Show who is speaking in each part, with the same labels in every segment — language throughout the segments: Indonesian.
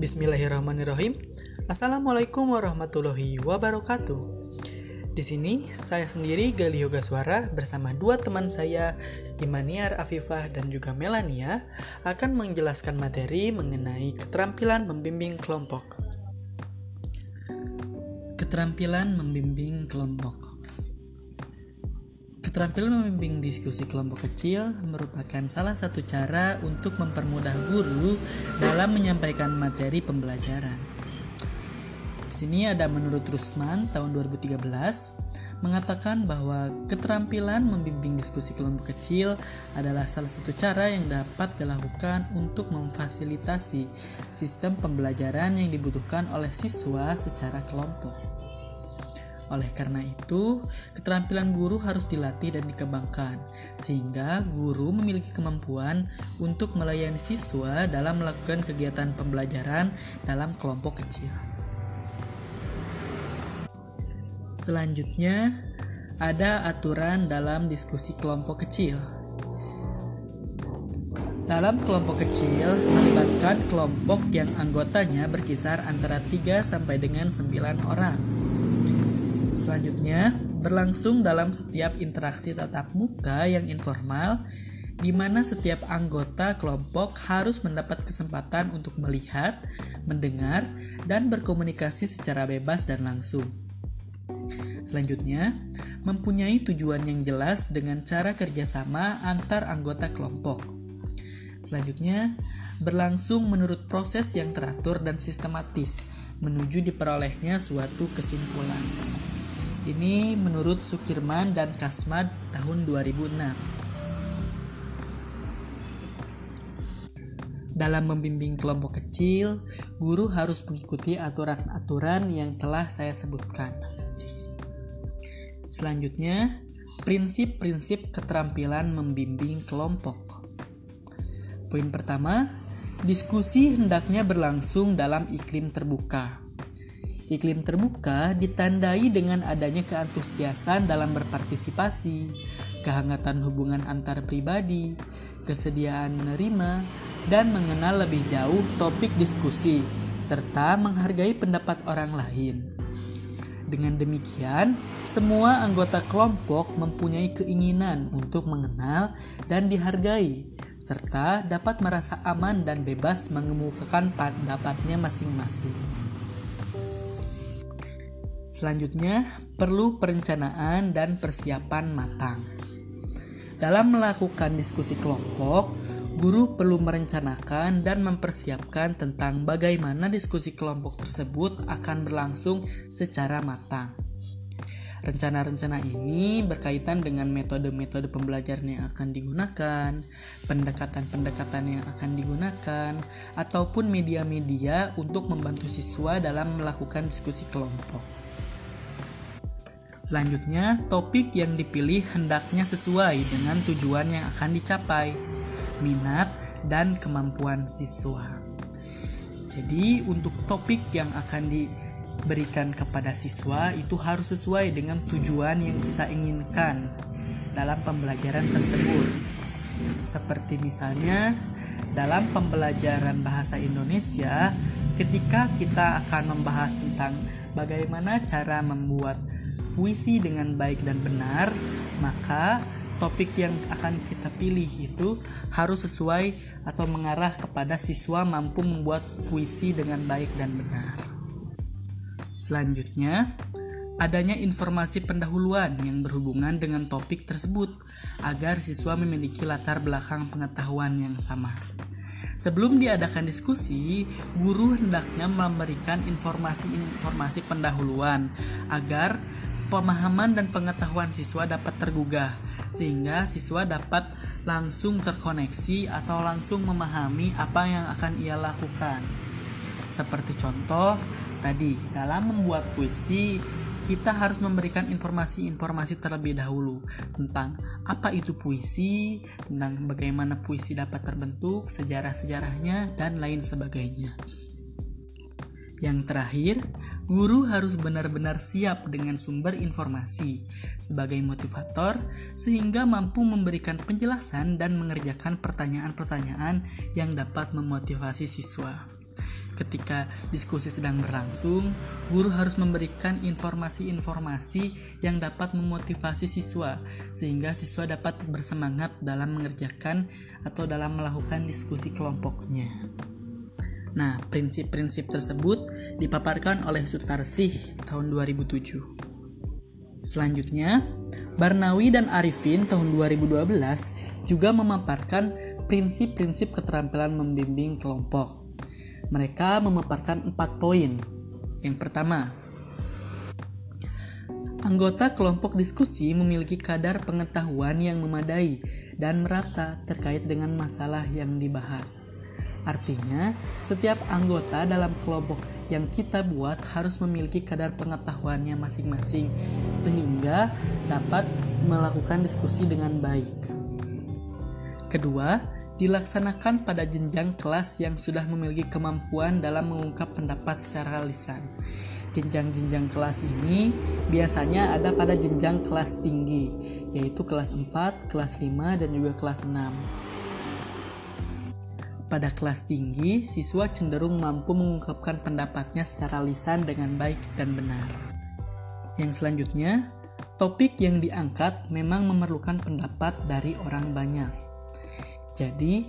Speaker 1: Bismillahirrahmanirrahim. Assalamualaikum warahmatullahi wabarakatuh. Di sini saya sendiri Gali Yoga Suara bersama dua teman saya Imaniar Afifah dan juga Melania akan menjelaskan materi mengenai keterampilan membimbing kelompok. Keterampilan membimbing kelompok. Keterampilan membimbing diskusi kelompok kecil merupakan salah satu cara untuk mempermudah guru dalam menyampaikan materi pembelajaran. Di sini ada menurut Rusman tahun 2013 mengatakan bahwa keterampilan membimbing diskusi kelompok kecil adalah salah satu cara yang dapat dilakukan untuk memfasilitasi sistem pembelajaran yang dibutuhkan oleh siswa secara kelompok. Oleh karena itu, keterampilan guru harus dilatih dan dikembangkan, sehingga guru memiliki kemampuan untuk melayani siswa dalam melakukan kegiatan pembelajaran dalam kelompok kecil. Selanjutnya, ada aturan dalam diskusi kelompok kecil. Dalam kelompok kecil, melibatkan kelompok yang anggotanya berkisar antara 3 sampai dengan 9 orang. Selanjutnya, berlangsung dalam setiap interaksi tatap muka yang informal, di mana setiap anggota kelompok harus mendapat kesempatan untuk melihat, mendengar, dan berkomunikasi secara bebas dan langsung. Selanjutnya, mempunyai tujuan yang jelas dengan cara kerjasama antar anggota kelompok. Selanjutnya, berlangsung menurut proses yang teratur dan sistematis menuju diperolehnya suatu kesimpulan. Ini menurut Sukirman dan Kasmad tahun 2006. Dalam membimbing kelompok kecil, guru harus mengikuti aturan-aturan yang telah saya sebutkan. Selanjutnya, prinsip-prinsip keterampilan membimbing kelompok. Poin pertama, diskusi hendaknya berlangsung dalam iklim terbuka. Iklim terbuka ditandai dengan adanya keantusiasan dalam berpartisipasi, kehangatan hubungan antar pribadi, kesediaan menerima, dan mengenal lebih jauh topik diskusi, serta menghargai pendapat orang lain. Dengan demikian, semua anggota kelompok mempunyai keinginan untuk mengenal dan dihargai, serta dapat merasa aman dan bebas mengemukakan pendapatnya masing-masing. Selanjutnya, perlu perencanaan dan persiapan matang. Dalam melakukan diskusi kelompok, guru perlu merencanakan dan mempersiapkan tentang bagaimana diskusi kelompok tersebut akan berlangsung secara matang. Rencana-rencana ini berkaitan dengan metode-metode pembelajaran yang akan digunakan, pendekatan-pendekatan yang akan digunakan, ataupun media-media untuk membantu siswa dalam melakukan diskusi kelompok. Selanjutnya, topik yang dipilih hendaknya sesuai dengan tujuan yang akan dicapai, minat, dan kemampuan siswa. Jadi, untuk topik yang akan diberikan kepada siswa itu harus sesuai dengan tujuan yang kita inginkan dalam pembelajaran tersebut. Seperti misalnya, dalam pembelajaran bahasa Indonesia, ketika kita akan membahas tentang bagaimana cara membuat puisi dengan baik dan benar, maka topik yang akan kita pilih itu harus sesuai atau mengarah kepada siswa mampu membuat puisi dengan baik dan benar. Selanjutnya, adanya informasi pendahuluan yang berhubungan dengan topik tersebut agar siswa memiliki latar belakang pengetahuan yang sama. Sebelum diadakan diskusi, guru hendaknya memberikan informasi-informasi pendahuluan agar pemahaman dan pengetahuan siswa dapat tergugah sehingga siswa dapat langsung terkoneksi atau langsung memahami apa yang akan ia lakukan. Seperti contoh tadi, dalam membuat puisi kita harus memberikan informasi-informasi terlebih dahulu tentang apa itu puisi, tentang bagaimana puisi dapat terbentuk, sejarah-sejarahnya, dan lain sebagainya. Yang terakhir, guru harus benar-benar siap dengan sumber informasi sebagai motivator sehingga mampu memberikan penjelasan dan mengerjakan pertanyaan-pertanyaan yang dapat memotivasi siswa. ketika diskusi sedang berlangsung, guru harus memberikan informasi-informasi yang dapat memotivasi siswa, sehingga siswa dapat bersemangat dalam mengerjakan atau dalam melakukan diskusi kelompoknya. Nah, prinsip-prinsip tersebut dipaparkan oleh Sutarsih tahun 2007. Selanjutnya, Barnawi dan Arifin tahun 2012 juga memaparkan prinsip-prinsip keterampilan membimbing kelompok. Mereka memaparkan empat poin. Yang pertama, anggota kelompok diskusi memiliki kadar pengetahuan yang memadai dan merata terkait dengan masalah yang dibahas. Artinya, setiap anggota dalam kelompok yang kita buat harus memiliki kadar pengetahuannya masing-masing, sehingga dapat melakukan diskusi dengan baik. Kedua, dilaksanakan pada jenjang kelas yang sudah memiliki kemampuan dalam mengungkap pendapat secara lisan. Jenjang-jenjang kelas ini biasanya ada pada jenjang kelas tinggi, yaitu kelas 4, kelas 5, dan juga kelas 6. Pada kelas tinggi, siswa cenderung mampu mengungkapkan pendapatnya secara lisan dengan baik dan benar. Yang selanjutnya, topik yang diangkat memang memerlukan pendapat dari orang banyak jadi,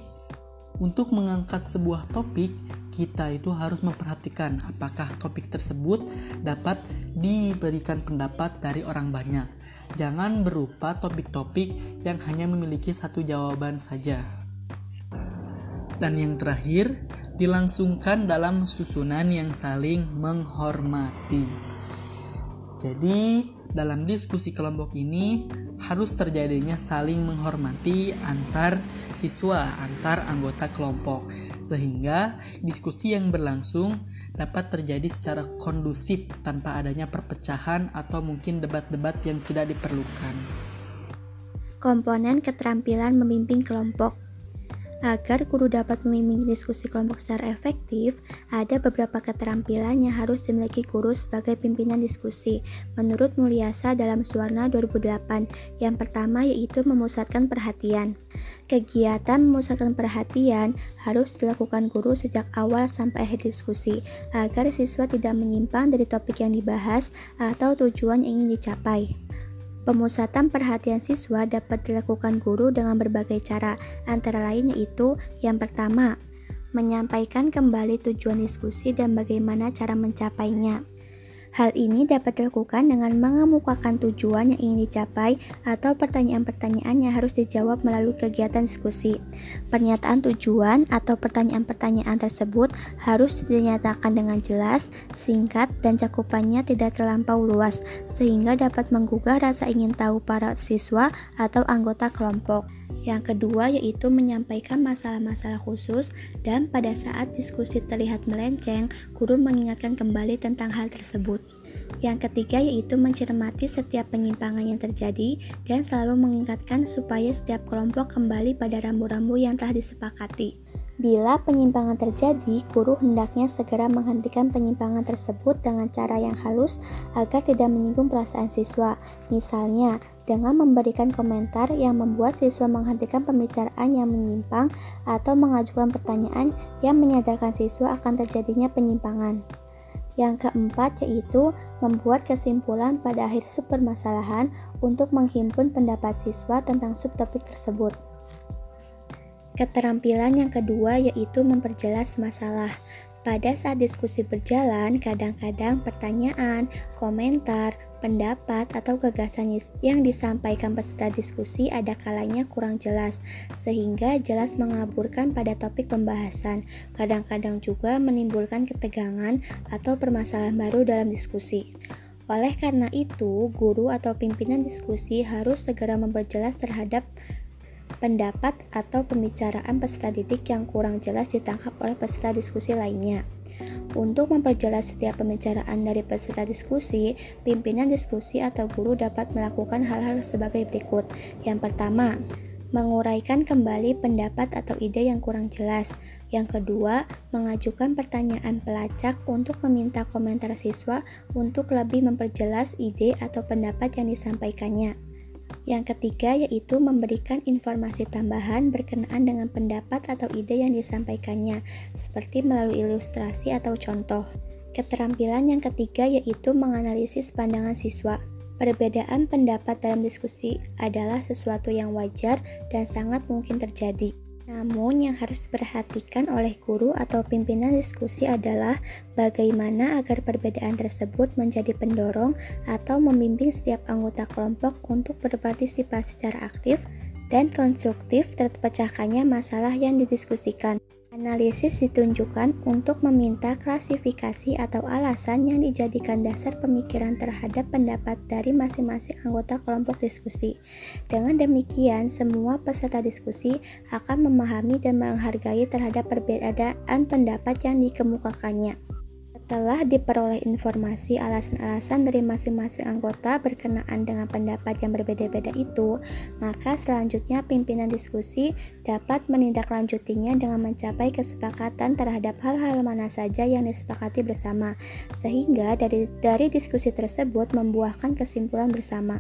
Speaker 1: untuk mengangkat sebuah topik, kita itu harus memperhatikan apakah topik tersebut dapat diberikan pendapat dari orang banyak. Jangan berupa topik-topik yang hanya memiliki satu jawaban saja. Dan yang terakhir, dilangsungkan dalam susunan yang saling menghormati. Jadi, dalam diskusi kelompok ini harus terjadinya saling menghormati antar siswa, antar anggota kelompok, sehingga diskusi yang berlangsung dapat terjadi secara kondusif tanpa adanya perpecahan atau mungkin debat-debat yang tidak diperlukan.
Speaker 2: Komponen keterampilan memimpin kelompok Agar guru dapat memimpin diskusi kelompok secara efektif, ada beberapa keterampilan yang harus dimiliki guru sebagai pimpinan diskusi. Menurut Mulyasa dalam Suwarna 2008, yang pertama yaitu memusatkan perhatian. Kegiatan memusatkan perhatian harus dilakukan guru sejak awal sampai akhir diskusi, agar siswa tidak menyimpang dari topik yang dibahas atau tujuan yang ingin dicapai. Pemusatan perhatian siswa dapat dilakukan guru dengan berbagai cara, antara lain yaitu yang pertama, menyampaikan kembali tujuan diskusi dan bagaimana cara mencapainya. Hal ini dapat dilakukan dengan mengemukakan tujuan yang ingin dicapai atau pertanyaan-pertanyaan yang harus dijawab melalui kegiatan diskusi. Pernyataan tujuan atau pertanyaan-pertanyaan tersebut harus dinyatakan dengan jelas, singkat, dan cakupannya tidak terlampau luas, sehingga dapat menggugah rasa ingin tahu para siswa atau anggota kelompok. Yang kedua yaitu menyampaikan masalah-masalah khusus dan pada saat diskusi terlihat melenceng, guru mengingatkan kembali tentang hal tersebut. Yang ketiga yaitu mencermati setiap penyimpangan yang terjadi dan selalu mengingatkan supaya setiap kelompok kembali pada rambu-rambu yang telah disepakati. Bila penyimpangan terjadi, guru hendaknya segera menghentikan penyimpangan tersebut dengan cara yang halus agar tidak menyinggung perasaan siswa. Misalnya, dengan memberikan komentar yang membuat siswa menghentikan pembicaraan yang menyimpang atau mengajukan pertanyaan yang menyadarkan siswa akan terjadinya penyimpangan. Yang keempat yaitu membuat kesimpulan pada akhir subpermasalahan untuk menghimpun pendapat siswa tentang subtopik tersebut. Keterampilan yang kedua yaitu memperjelas masalah. Pada saat diskusi berjalan, kadang-kadang pertanyaan, komentar, pendapat, atau gagasan yang disampaikan peserta diskusi ada kalanya kurang jelas, sehingga jelas mengaburkan pada topik pembahasan. Kadang-kadang juga menimbulkan ketegangan atau permasalahan baru dalam diskusi. Oleh karena itu, guru atau pimpinan diskusi harus segera memperjelas terhadap pendapat atau pembicaraan peserta didik yang kurang jelas ditangkap oleh peserta diskusi lainnya. Untuk memperjelas setiap pembicaraan dari peserta diskusi, pimpinan diskusi atau guru dapat melakukan hal-hal sebagai berikut. Yang pertama, menguraikan kembali pendapat atau ide yang kurang jelas. Yang kedua, mengajukan pertanyaan pelacak untuk meminta komentar siswa untuk lebih memperjelas ide atau pendapat yang disampaikannya. Yang ketiga yaitu memberikan informasi tambahan berkenaan dengan pendapat atau ide yang disampaikannya, seperti melalui ilustrasi atau contoh. Keterampilan yang ketiga yaitu menganalisis pandangan siswa. Perbedaan pendapat dalam diskusi adalah sesuatu yang wajar dan sangat mungkin terjadi. Namun, yang harus diperhatikan oleh guru atau pimpinan diskusi adalah bagaimana agar perbedaan tersebut menjadi pendorong atau membimbing setiap anggota kelompok untuk berpartisipasi secara aktif dan konstruktif terpecahkannya masalah yang didiskusikan. Analisis ditunjukkan untuk meminta klasifikasi atau alasan yang dijadikan dasar pemikiran terhadap pendapat dari masing-masing anggota kelompok diskusi. Dengan demikian, semua peserta diskusi akan memahami dan menghargai terhadap perbedaan pendapat yang dikemukakannya. Setelah diperoleh informasi alasan-alasan dari masing-masing anggota berkenaan dengan pendapat yang berbeda-beda itu, maka selanjutnya pimpinan diskusi dapat menindaklanjutinya dengan mencapai kesepakatan terhadap hal-hal mana saja yang disepakati bersama, sehingga dari, dari diskusi tersebut membuahkan kesimpulan bersama.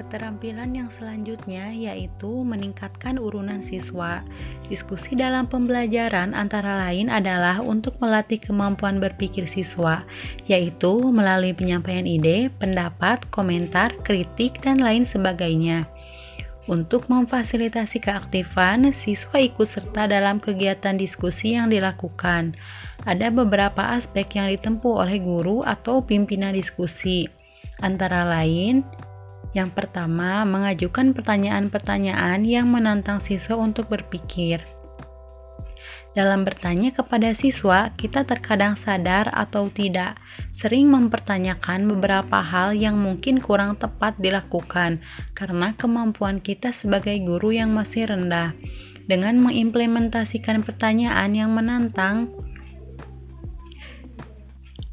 Speaker 3: Keterampilan yang selanjutnya yaitu meningkatkan urunan siswa. Diskusi dalam pembelajaran antara lain adalah untuk melatih kemampuan berpikir siswa, yaitu melalui penyampaian ide, pendapat, komentar, kritik, dan lain sebagainya. Untuk memfasilitasi keaktifan, siswa ikut serta dalam kegiatan diskusi yang dilakukan. Ada beberapa aspek yang ditempuh oleh guru atau pimpinan diskusi, antara lain yang pertama, mengajukan pertanyaan-pertanyaan yang menantang siswa untuk berpikir. Dalam bertanya kepada siswa, kita terkadang sadar atau tidak sering mempertanyakan beberapa hal yang mungkin kurang tepat dilakukan karena kemampuan kita sebagai guru yang masih rendah. Dengan mengimplementasikan pertanyaan yang menantang,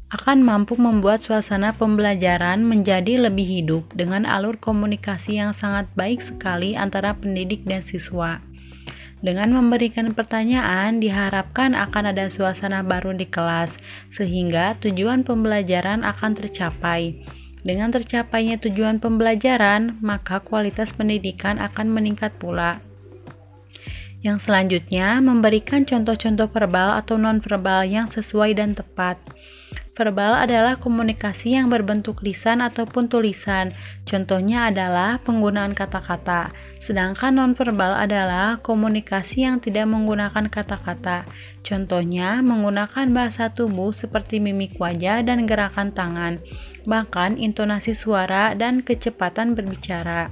Speaker 3: akan mampu membuat suasana pembelajaran menjadi lebih hidup dengan alur komunikasi yang sangat baik sekali antara pendidik dan siswa. Dengan memberikan pertanyaan, diharapkan akan ada suasana baru di kelas, sehingga tujuan pembelajaran akan tercapai. Dengan tercapainya tujuan pembelajaran, maka kualitas pendidikan akan meningkat pula. Yang selanjutnya, memberikan contoh-contoh verbal atau non-verbal yang sesuai dan tepat. Verbal adalah komunikasi yang berbentuk lisan ataupun tulisan. Contohnya adalah penggunaan kata-kata. Sedangkan nonverbal adalah komunikasi yang tidak menggunakan kata-kata. Contohnya menggunakan bahasa tubuh seperti mimik wajah dan gerakan tangan, bahkan intonasi suara dan kecepatan berbicara.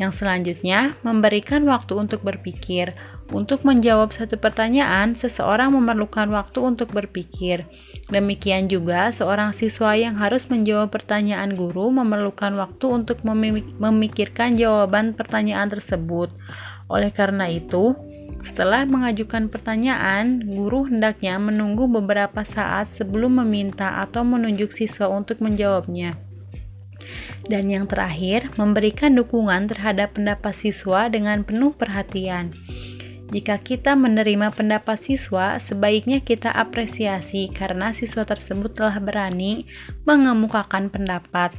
Speaker 3: Yang selanjutnya, memberikan waktu untuk berpikir. Untuk menjawab satu pertanyaan, seseorang memerlukan waktu untuk berpikir. Demikian juga, seorang siswa yang harus menjawab pertanyaan guru memerlukan waktu untuk memikirkan jawaban pertanyaan tersebut. Oleh karena itu, setelah mengajukan pertanyaan, guru hendaknya menunggu beberapa saat sebelum meminta atau menunjuk siswa untuk menjawabnya. Dan yang terakhir, memberikan dukungan terhadap pendapat siswa dengan penuh perhatian. Jika kita menerima pendapat siswa, sebaiknya kita apresiasi karena siswa tersebut telah berani mengemukakan pendapat.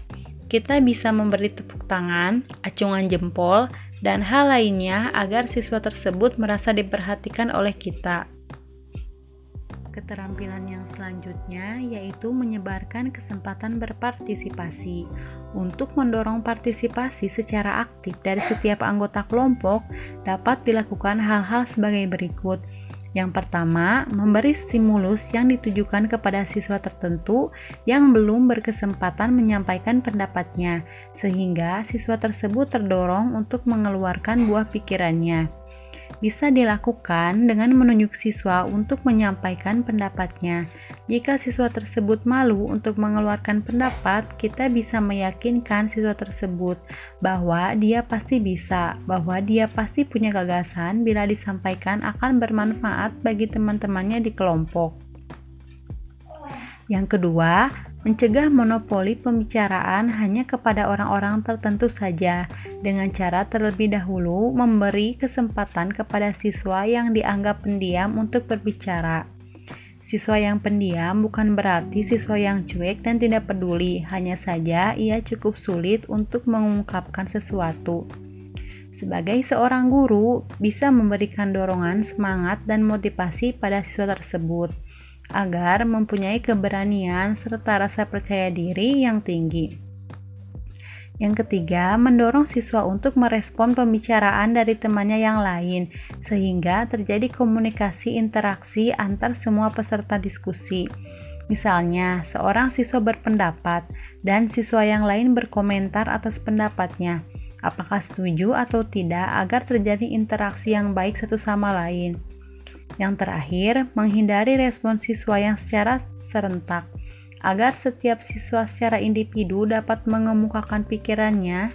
Speaker 3: Kita bisa memberi tepuk tangan, acungan jempol, dan hal lainnya agar siswa tersebut merasa diperhatikan oleh kita. Keterampilan yang selanjutnya yaitu menyebarkan kesempatan berpartisipasi. Untuk mendorong partisipasi secara aktif dari setiap anggota kelompok, dapat dilakukan hal-hal sebagai berikut. Yang pertama, memberi stimulus yang ditujukan kepada siswa tertentu yang belum berkesempatan menyampaikan pendapatnya, sehingga siswa tersebut terdorong untuk mengeluarkan buah pikirannya bisa dilakukan dengan menunjuk siswa untuk menyampaikan pendapatnya. Jika siswa tersebut malu untuk mengeluarkan pendapat, kita bisa meyakinkan siswa tersebut bahwa dia pasti bisa, bahwa dia pasti punya gagasan bila disampaikan akan bermanfaat bagi teman-temannya di kelompok. Yang kedua, mencegah monopoli pembicaraan hanya kepada orang-orang tertentu saja dengan cara terlebih dahulu memberi kesempatan kepada siswa yang dianggap pendiam untuk berbicara. Siswa yang pendiam bukan berarti siswa yang cuek dan tidak peduli, hanya saja ia cukup sulit untuk mengungkapkan sesuatu. Sebagai seorang guru, bisa memberikan dorongan, semangat, dan motivasi pada siswa tersebut agar mempunyai keberanian serta rasa percaya diri yang tinggi. Yang ketiga, mendorong siswa untuk merespon pembicaraan dari temannya yang lain, sehingga terjadi komunikasi interaksi antar semua peserta diskusi. Misalnya, seorang siswa berpendapat dan siswa yang lain berkomentar atas pendapatnya apakah setuju atau tidak agar terjadi interaksi yang baik satu sama lain. Yang terakhir, menghindari respon siswa yang secara serentak, agar setiap siswa secara individu dapat mengemukakan pikirannya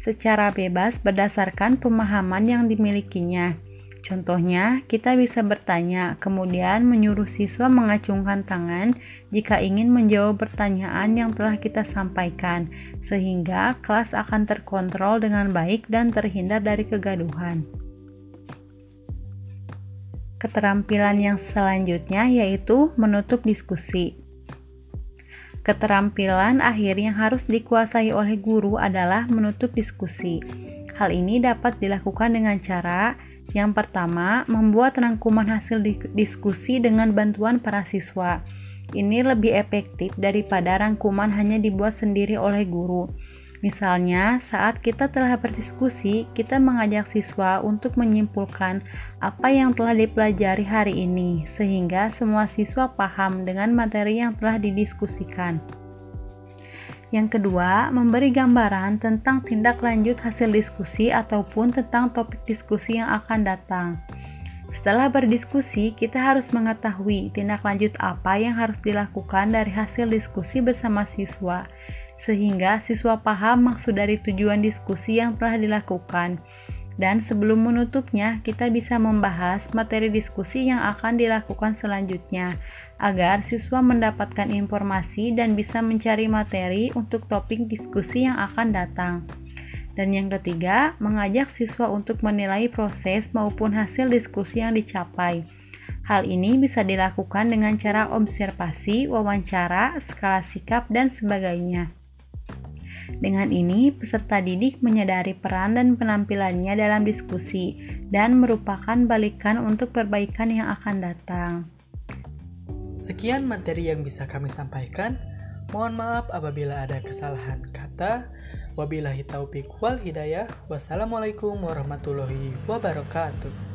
Speaker 3: secara bebas berdasarkan pemahaman yang dimilikinya. Contohnya, kita bisa bertanya, kemudian menyuruh siswa mengacungkan tangan jika ingin menjawab pertanyaan yang telah kita sampaikan, sehingga kelas akan terkontrol dengan baik dan terhindar dari kegaduhan. Keterampilan yang selanjutnya yaitu menutup diskusi. Keterampilan akhir yang harus dikuasai oleh guru adalah menutup diskusi. Hal ini dapat dilakukan dengan cara yang pertama, membuat rangkuman hasil diskusi dengan bantuan para siswa. Ini lebih efektif daripada rangkuman hanya dibuat sendiri oleh guru. Misalnya, saat kita telah berdiskusi, kita mengajak siswa untuk menyimpulkan apa yang telah dipelajari hari ini, sehingga semua siswa paham dengan materi yang telah didiskusikan. Yang kedua, memberi gambaran tentang tindak lanjut hasil diskusi ataupun tentang topik diskusi yang akan datang. Setelah berdiskusi, kita harus mengetahui tindak lanjut apa yang harus dilakukan dari hasil diskusi bersama siswa, sehingga siswa paham maksud dari tujuan diskusi yang telah dilakukan. Dan sebelum menutupnya, kita bisa membahas materi diskusi yang akan dilakukan selanjutnya, agar siswa mendapatkan informasi dan bisa mencari materi untuk topik diskusi yang akan datang. Dan yang ketiga, mengajak siswa untuk menilai proses maupun hasil diskusi yang dicapai. Hal ini bisa dilakukan dengan cara observasi, wawancara, skala sikap, dan sebagainya. Dengan ini, peserta didik menyadari peran dan penampilannya dalam diskusi dan merupakan balikan untuk perbaikan yang akan datang.
Speaker 1: Sekian materi yang bisa kami sampaikan. Mohon maaf apabila ada kesalahan kata. Wabillahi taufiq wal hidayah. Wassalamualaikum warahmatullahi wabarakatuh.